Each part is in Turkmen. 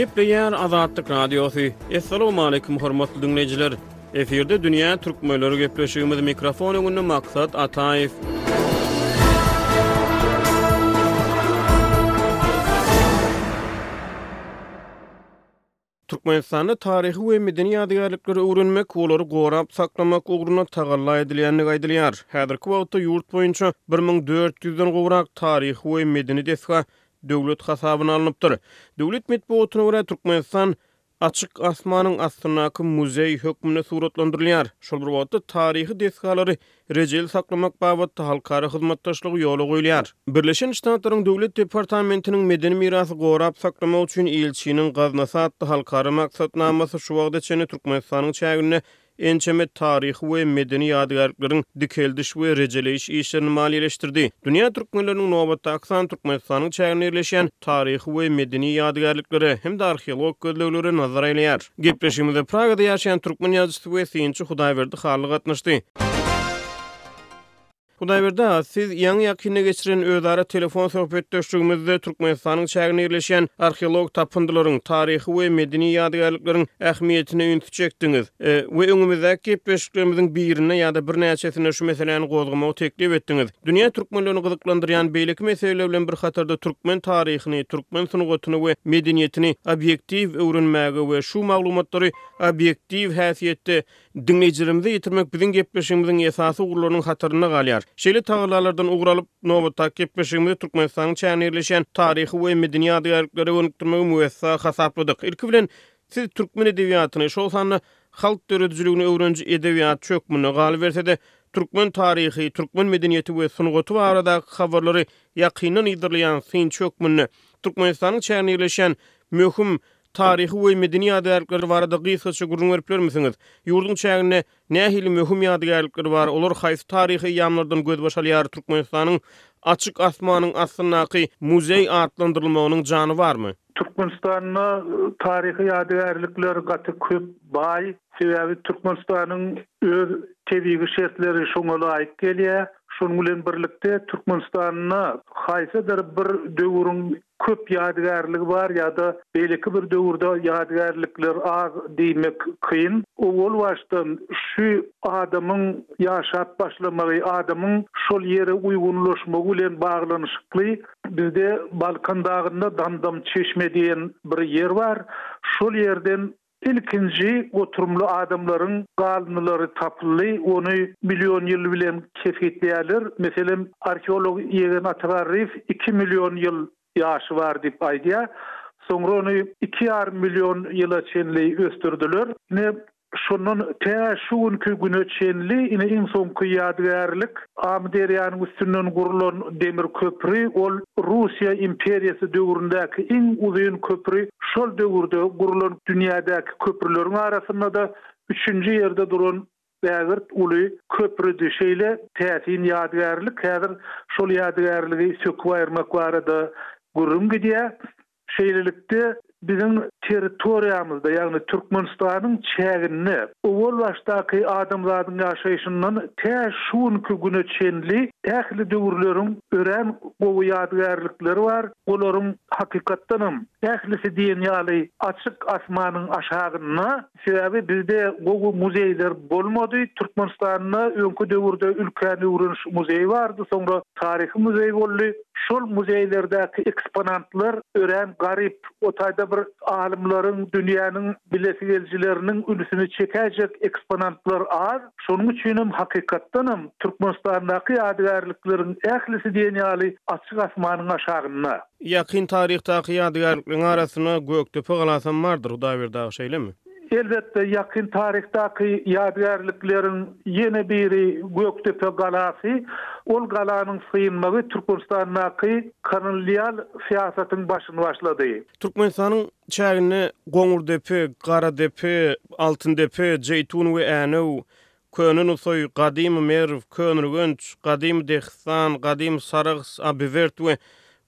Gepleýär Azatlyk Radiosy. Assalamualaikum hormatly dinleýjiler. Efirde dünýä türkmenleri gepleşigimiz mikrofon öňünde maksat Ataýew. Türkmenistanda taryhy we medeni ýadygärlikleri öwrenmek, olary gorap saklamak ugrunda tagalla edilýändigi aýdylýar. Häzirki wagtda ýurt boýunça bir müň dört ýüzden gowrak taryhy we medeni desga döwlet hasabyna alnypdyr. Döwlet metbugatyna görä, Türkmenistan açyk asmanyň astyndaky muzeý hökmünde suratlandyrylýar. Şol bir wagtda, taryhy desgalary rejeli saklamak babatda halkara hyzmatdaşlygy ýola goýulýar. Birleşen Ştatlaryň Döwlet departamentiniň Medeni mirasy gorap saklamak üçin ilçiniň gaznasy atly halkara maksatnamasy şu wagta çenli Türkmenistanyň çäginde ençeme taryhy we medeni ýadygärlikleriň dikeldiş we rejeleýiş işlerini maliýeleşdirdi. Dünýä türkmenleriniň nobatdaky sany Türkmenistanyň çäginde ýerleşýän taryhy we medeni ýadygärliklere hem-de arheologik gözleglere nazar aýlaýar. Gepleşigimize Pragada ýaşaýan türkmen ýazyjysy we synçy Hudaýberdi Hally gatnaşdy. Hudaýberdi aga, siz ýaňy-ýakynda geçiren özara telefon söhbetdeşligimizde Türkmenistanyň çäginde ýerleşýän arheologik tapyndylaryň, taryhy we medeni ýadygärlikleriň ähmiýetine ünsi çekdiňiz we öňümizdäki gepleşiklerimiziň birinde ýa-da birnäçesinde şu meseläni gozgamagy teklip etdiňiz. Dünýä türkmenlerini gyzyklandyrýan beýleki meseleler bilen bir hatarda türkmen taryhyny, türkmen sungatyny we medeniýetini obýektiw öwrenmäge we şu maglumatlary obýektiw häsiýetde diňleýjilerimize ýetirmek biziň gepleşigimiziň esasy ugurlarynyň hatarynda galýar. Şeýle tagallalardan ugur alyp, nobatdaky gepleşigimizi Türkmenistanyň çäginde ýerleşýän taryhy we medeni ýadygärliklere gönükdirmegi müwessa hasapladyk. Ilki bilen, Siz türkmen edebiýatyny, şol sanda halk döredijiligini öwreniji edebiýatçy hökmünde, galyberse-de, türkmen taryhy, türkmen medeniýeti we sungaty baradaky habarlary ýakyndan yzarlaýan synçy hökmünde, Türkmenistanyň çäginde ýerleşýän möhüm taryhy we medeni ýadygärlikleri barada gysgaça gürrüň berip bilermisiňiz? Ýurduň çäginde Nähili möhüm ýadygärlikler bar, olar haýsy taryhy eýýamlardan gözbaş alýar, Türkmenistanyň Açyk asmanyň astyndaky muzeý atlandyrylmagynyň jany barmy? Türkmenistanda taryhy ýadygärlikler gaty köp, baý. Sebäbi Türkmenistanyň öz tebigy şertleri şoňa laýyk gelýär. Şonuň bilen birlikde Türkmenistanda haýsydyr bir döwrüň köp ýadygärligi bar ýa-da beýleki bir döwürde ýadygärlikler az diýmek kyn. Owal başdan şu adamyň ýaşap başlamagy, adamyň şol ýere uýgunlaşmagy bilen baglanyşykly. Bizde Balkan dagynda Damdam çeşme diýen bir ýer bar. Şol ýerden Ilkinji oturymly adamlaryň galyndylary tapyldy, ony million ýyl bilen kesgitleýärler. Meselem, arheolog Ýegen Atagarryýew iki million ýyl ýaşy bar diýip aýdýar. Soňra ony iki ýarym million ýyla çenli ösdürdiler. Ine, şondan tä şu günki güne çenli, ine, iň soňky ýadygärlik. Amyderýanyň üstünden gurlan demir köpri, ol Russiýa imperiýasy döwründäki iň uzyn köpri, şol döwürde gurlan dünýädäki köprüleriň arasynda-da üçünji ýerde duran ägirt uly köpridi, şeýle täsin ýadygärlik, häzir şol ýadygärligi söküp aýyrmak barada gürrüň gidýär, Şeýlelikde, biziň territoriýamyzda, ýagny Türkmenistanyň çäginde owal başdaky adamzadyň ýaşaýşyndan tä şu günki güne çenli ähli döwürleriň örän gowy ýadygärlikleri bar, olaryň, hakykatdanam, ählisi diýen ýaly açyk asmanyň aşagynda, Sebäbi bizde gowy muzeýler bolmady. Türkmenistanda öňki döwürde Ülkäni öwreniş muzeýi bardy, soňra Taryhy muzeý boldy. Şol muzeýlerdäki eksponantlar örän garyp. O taýda bir alymlaryň, dünýäniň bilesigelijileriniň ünsüni çekäýjek eksponantlar az. Şonuň üçinem, hakykatdanam, Türkmenistandaky ýadygärlikleriň ählisi diýen ýaly açyk asmanyň aşagynda. Ýakyn taryhdaky ýadygärlikleriň arasynda Gökdepe galasam bardyr, Hudaýberdi aga, şeýlemi? Elbetde, ýakyn taryhdaky ýadygärlikleriň ýene biri Gökdepe galasy. Ol galanyň synmagy Türkmenistandaky kolonial syýasatyň başyny başlady. Türkmenistanyň çäginde Goňurdepe, Garadepe, Altyndepe, Jeýtun we Änew, Köne Nusaý, Gadymy Merw, Köneürgenç, Gadymy Dehistan, Gadymy Sarahs, Abiwerd we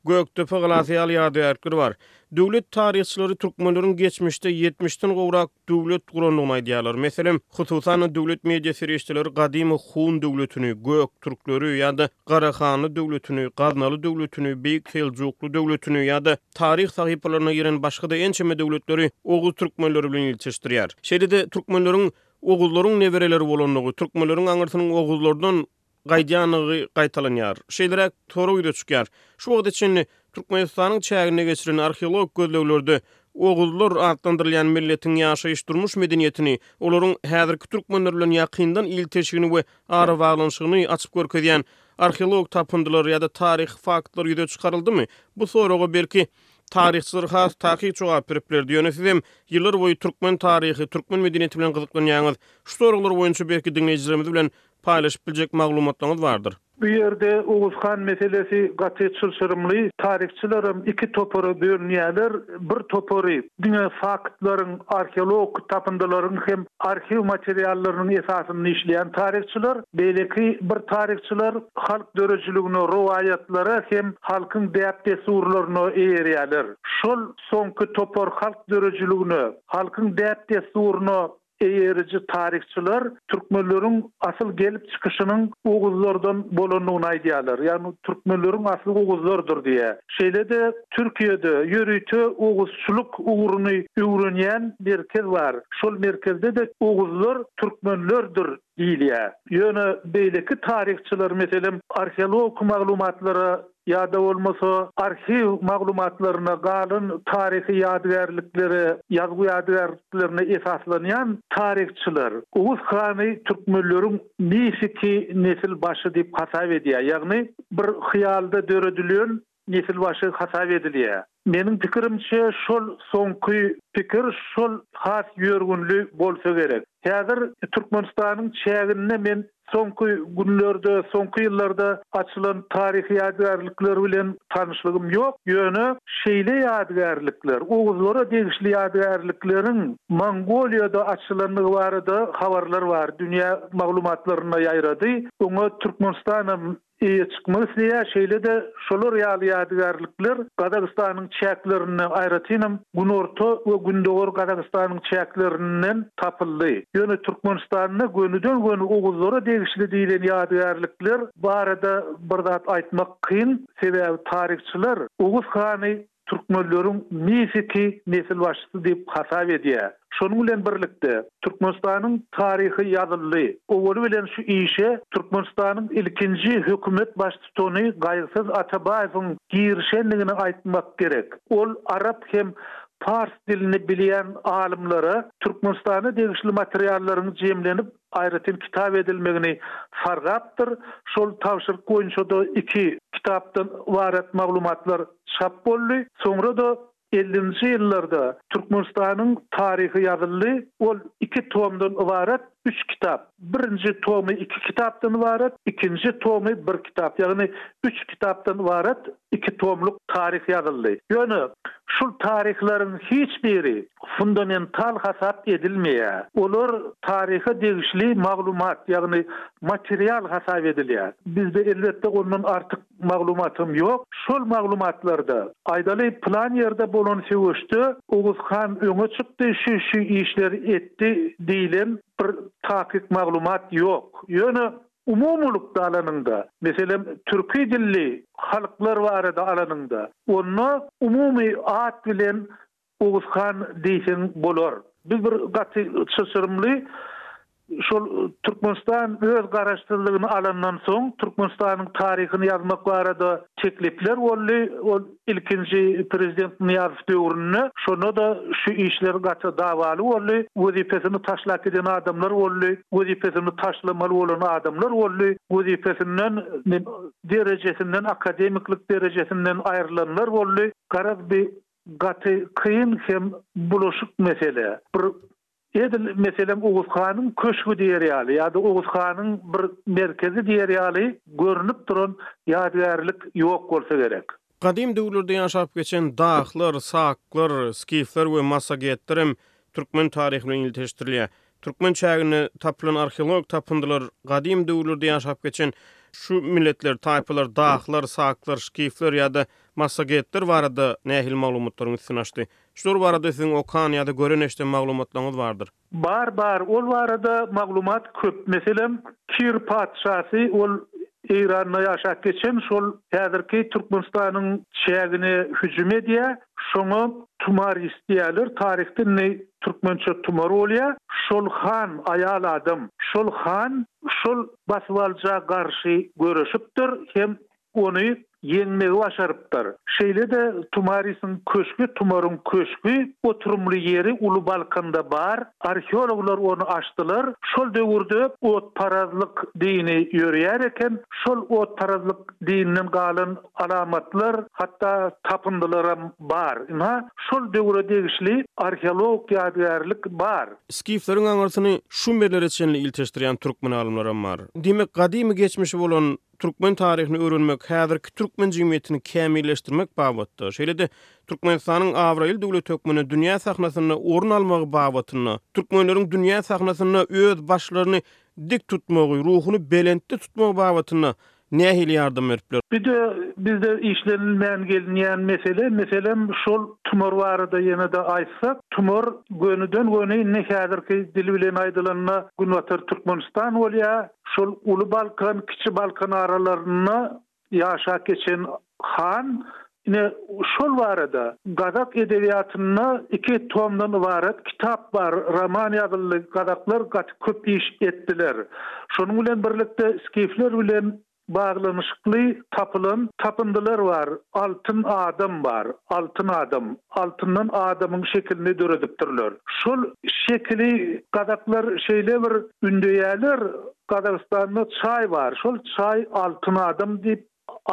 Gökdepe galasy ýaly ýadygärlikler bar. Döwlet taryhçylary türkmenleriň geçmişde ýetmişden gowrak döwlet gurandygyny aýdýarlar. Meselem, hususan-da döwlet media serişdeleri gadymy Hun döwletini, Göktürkleri ýa-da Garahanly döwletini, Gaznaly döwletini, Beýik Seljukly döwletini ýa-da taryh sahypalaryna giren başga-da ençeme döwletleri oguz türkmenleri bilen ilçişdirýär. Şeýle-de türkmenleriň Oguzlaryň nebereleri bolandygy, türkmenleriň aňyrsynyň oguzlardan gaýdýandygy gaýtalanýar. Şeýleräk sorag ýüze çykýar, Şu wagta çenli Türkmenistanyň çäginde geçirilen arheologik gözleglerde oguzlar atlandyrylýan milletiň ýaşaýyş-durmuş medeniýetini, olaryň häzirki türkmenler bilen ýakyndan ilteşigini we arabaglanyşygyny açyp görkezýän arheologik tapyndylar ýa-da taryhy faktlar ýüze çykaryldymy? Bu soraga belki, Taryhçylar has takyk jogap berip bilerdi, ýöne siz hem ýyllar boýy türkmen taryhy, türkmen medeniýeti bilen gyzyklanýaňyz. Şu soraglar boýunça belki diňleýjilerimiz bilen paýlaşyp biljek maglumatlaryňyz bardyr? Bu ýerde Oguz han meselesi gaty çylşyrymly. Taryhçylaram iki topara bölünýärler. Bir topary diňe faktlaryň, arheologik tapyndylaryň hem arhiw materiallarynyň esasynda işleýän taryhçylar, beýleki bir taryhçylar halk döredijiligine, rowaýatlara hem halkyň däp-dessurlaryna eýerýärler. Şol soňky topar halk döredijiligine, halkyň däp-dessuryna eýeriji taryhçylar türkmenleriň asyl gelip çykyşynyň oguzlardan bolandygyny aýdýarlar. Ýagny türkmenleriň asly oguzlardyr diýýär. Şeýle-de Türkiýede ýörite oguzçylyk ugruny öwrenýän merkez bar. Şol merkezde-de oguzlar türkmenlerdir diýilýär. Ýöne beýleki taryhçylar, meselem, arheologik maglumatlara ýa-da bolmasa arhiw maglumatlaryna, galan taryhy ýadygärliklere, ýazgy ýadygärliklerine esaslanýan taryhçylar Oguz hany türkmenleriň mifiki nesil başy diýip hasap edýär. Ýagny bir hyýalda döredilen nesilbaşy hasap edilýär. Meniň pikirimçe şol soňky pikir şol has ýörgünli bolsa gerek. Häzir Türkmenistanyň çäginde men soňky günlerde, soňky ýyllarda açylan taryhy ýadygärlikler bilen tanyşlygym ýok, ýöne şeýle ýadygärlikler, oguzlara degişli ýadygärlikleriň Mongoliýada açylandygy barada habarlar bar, dünýä maglumatlarynda ýaýrady. Oňa Türkmenistan hem Eýe çykmak isleýär, şeýle-de şolar ýaly ýadygärlikler Gazagystanyň çäklerinde, aýratynam günorta we gündogar Gazagystanyň çäklerinden tapyldy. Ýöne Türkmenistanda gönüden-göni oguzlara degişli diýlen ýadygärlikler barada bir zat aýtmak kyn, sebäbi taryhçylar Oguz hany türkmenleriň mifiki nesilbaşysy diýip hasap edýär. Şonuň bilen birlikde, Türkmenistanyň taryhy ýazyldy. Owal bilen şu işe Türkmenistanyň ilkinji hökümet baştutany Gaýgysyz Atabaýewiň girişendigini aýtmak gerek. Ol arap hem pars dilini bilýän alymlara Türkmenistana degişli materiallaryň jemlenip, aýratyn kitap edilmegini sargapdyr, şol tabşyryk boýunça-da iki kitapdan ybarat maglumatlar çap boldy. Soňra-da ellinji ýyllarda Türkmenistanyň taryhy ýazyldy, ol iki tomdan ybarat üç kitap, birinji tomy iki kitapdan ybarat, ikinji tomy bir kitap, ýagny üç kitapdan ybarat iki tomluk taryh ýazyldy. Ýöne şul taryhlaryň hiç biri fundamental hasap edilmeýär. Olar taryha degişli maglumat, ýagny material hasap edilýär. Bizde elbetde ondan artyk maglumat hem ýok. Şol maglumatlarda, aýdaly, pylan ýerde bolan söweşde Oguz han öňe çykdy, şu-şu işleri etdi diýlen bir takyk maglumat ýok. Ýöne Umumylykda alanyňda, meselem, türki dilli halklar barada alanyňda, onda umumy at bilen Oguzhan diýseň bolar. Biz bir gaty çylşyrymly şol Türkmenistan öz garaşsyzlygyny alandan soň Türkmenistanyň taryhyny ýazmak barada teklipler boldy. Ol. Ilkinji prezident Nyýazow döwründe şonda-da şu işler gaty dawaly boldy. Wezipesini taşlap giden adamlar boldy, wezipesini taşlamaly bolan adamlar boldy, wezipesinden, derejesinden, akademiklik derejesinden aýrylanlar boldy. Garaz, bi gaty kyn hem bulaşyk mesele. Bir Edil, meselem, Oguz hanyň köşgi diýer ýaly ýa-da Oguz hanyň bir merkezi diýer ýaly görnüp duran ýadygärlik ýok bolsa gerek. Gadym döwürlerde ýaşap geçen dahlar, saklar, skifler we massagetler hem türkmen taryhy bilen ilteşdirilýär. Türkmen çäginde tapylan arheologik tapyndylar gadym döwürlerde ýaşap geçen şu milletler, taýpalar, dahlar, saklar, skifler ýa-da massagetler barada nähili maglumatlaryň üstüni açdy? Şular barada siziň okan ýa-da gören-eşden maglumatlaryňyz bardyr. Bar, bar. Ol barada maglumat köp. Meselem, Kir patyşasy, ol Eýranda ýaşap geçen, şol häzirki Türkmenistanyň çägine hüjüm edýär. Şoňa Tumarist diýýärler. Taryhda indi türkmençe Tumar bolýar. Şol han, aýal adam. Şol han şol basybalyja garşy göreşipdir hem ony ýeňmegi başarypdyr. Şeýle-de Tumarisiň köşgi Tumaryň köşgi oturymly ýeri Uly Balkanda bar, arheologlar ony açdylar. Şol döwürde otparazlyk dini ýöreýär eken, şol otparazlyk dininden galan alamatlar, hatda tapyndylaram bar. Ynha, şol döwre degişli arheologik ýadygärlik bar. Skifleriň aňyrsyny şumerlere çenli ilteşdirýän türkmen alymlaram bar. Diýmek, gadymy geçmişi bolan türkmen taryhyny öwrenmek, häzirki türkmen jemgyýetini kämilleşdirmek babatda, şeýle-de Türkmenistanyň abraýly döwlet hökmünde dünýä sahnasynda orun almagy babatynda, türkmenleriň dünýä sahnasynda öz başlaryny dik tutmagy, ruhuny belentde tutmagy babatynda nähili ýardam beripler? Bir-de bizde işlenilmän gelinýän mesele, meselem, şol tumar barada ýene-de aýtsak, tumar gönüden-göni indi häzirki dil bilen aýdylanda Günbatar Türkmenistan bolýar, Şol Uly Balkan, Kiçi Balkan aralarynda ýaşap geçen han ine şol barada gazak edebiýatynda iki tomdan ybarat kitap bar, roman ýazyldy, gazaklar gaty köp iş etdiler. Şonuň bilen birlikde skifler bilen baglanyşykly tapylan tapyndylar bar, Altyn adam bar, Altyn adam. altyndan adamyň şekilini döredipdirler. Şol şekili gazaklar şeýle bir ündeýärler, Gazagystanda çaý bar, şol çaý altyn adam diýip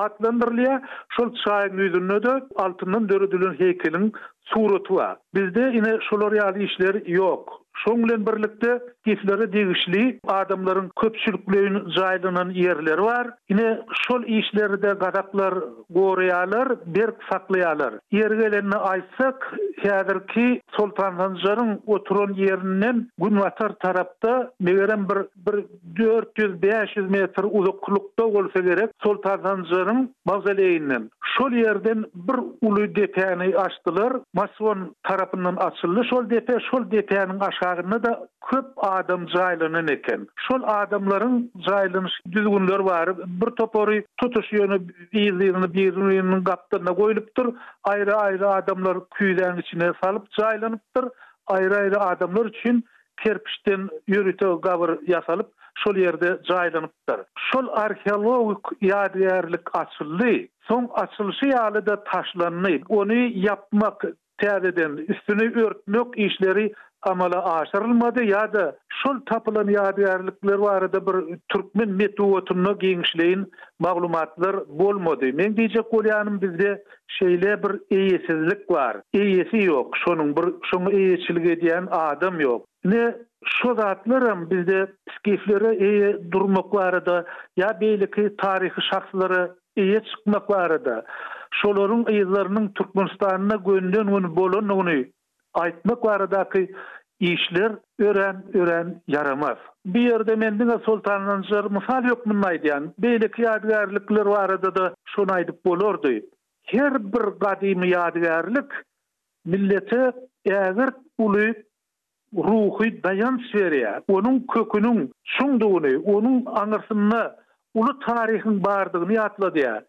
atlandyrylýar, şol çaýyň ýüzünde-de altyndan döredilen heýkeliň suraty bar. Bizde ine şolar ýaly işler ýok. Şoň bilen birlikde skiflere degişli adamlaryň köpçülikleýin jaýlanan ýerleri bar. Ine, şol işleri-de gazaklar goraýarlar, berk saklaýarlar. Ýeri gelende aýtsak, häzirki Soltan Sanjaryň oturan ýerinden günbatar tarapda, megerem, bir bir dört ýüz, bäş ýüz metr uzaklykda bolsa gerek, Soltan Sanjaryň mawzoleýinden. Şol ýerden bir uly depäni açdylar. Maswan tarapyndan açyldy şol depe. Şol depäniň aşagynda-da köp adam jaýlanan eken. Şol adamlaryň jaýlanyş düzgünleri bar. Bir topary tutuş ýöne yzly-yzyna biri-biriniň gapdalynda goýlupdyr. Aýry-aýry adamlar küýzäň içine salyp jaýlanypdyr. Aýry-aýry adamlar üçin kerpiçden ýörite gabyr ýasalyp, şol ýerde jaýlanypdyr. Şol arheologik ýadygärlik açyldy. Soň açylyşy ýaly-da taşlandy. Ony ýapmak, Täzeden üstüni örtmek işleri amala aşyrylmady ýa-da şol tapylan ýadygärlikler barada bir türkmen metbugatynda giňişleýin maglumatlar bolmady. Meň diýjek bolýanym bizde şeýle bir eýesizlik bar. Eýesi ýok şonuň bir şoňa eýeçilik edýän adam ýok. Ine şo zatlaram bizde skiflere eýe durmak barada ýa beýleki taryhy şahslara eýe çykmak barada, şolaryň yzlarynyň Türkmenistanda günden gün bolandygyny aýtmak baradaky işler örän örän ýaramaz. Bu ýerde men diňe Soltananjar mysal hökmünde aýdýan, beýleki ýadygärlikler barada-da şony aýdyp bolardy. Her bir gadymy ýadygärlik millete ägirt uly ruhy daýanç berýär, onuň köküniň çuňdugyny, onuň aňyrsynda uly taryhyň bardygyny ýatladýar.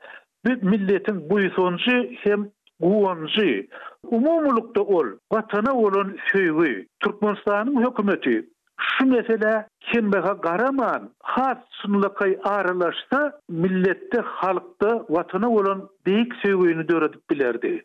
Biz milletiň buýsanjy hem guwanjy. Umumylykda ol, Watana bolan söýgi. Türkmenistanyň hökümeti şu meselä kembaha garaman, has çynlakaý aralaşsa, milletde, halkda Watana bolan beýik söýgini döredip bilerdi.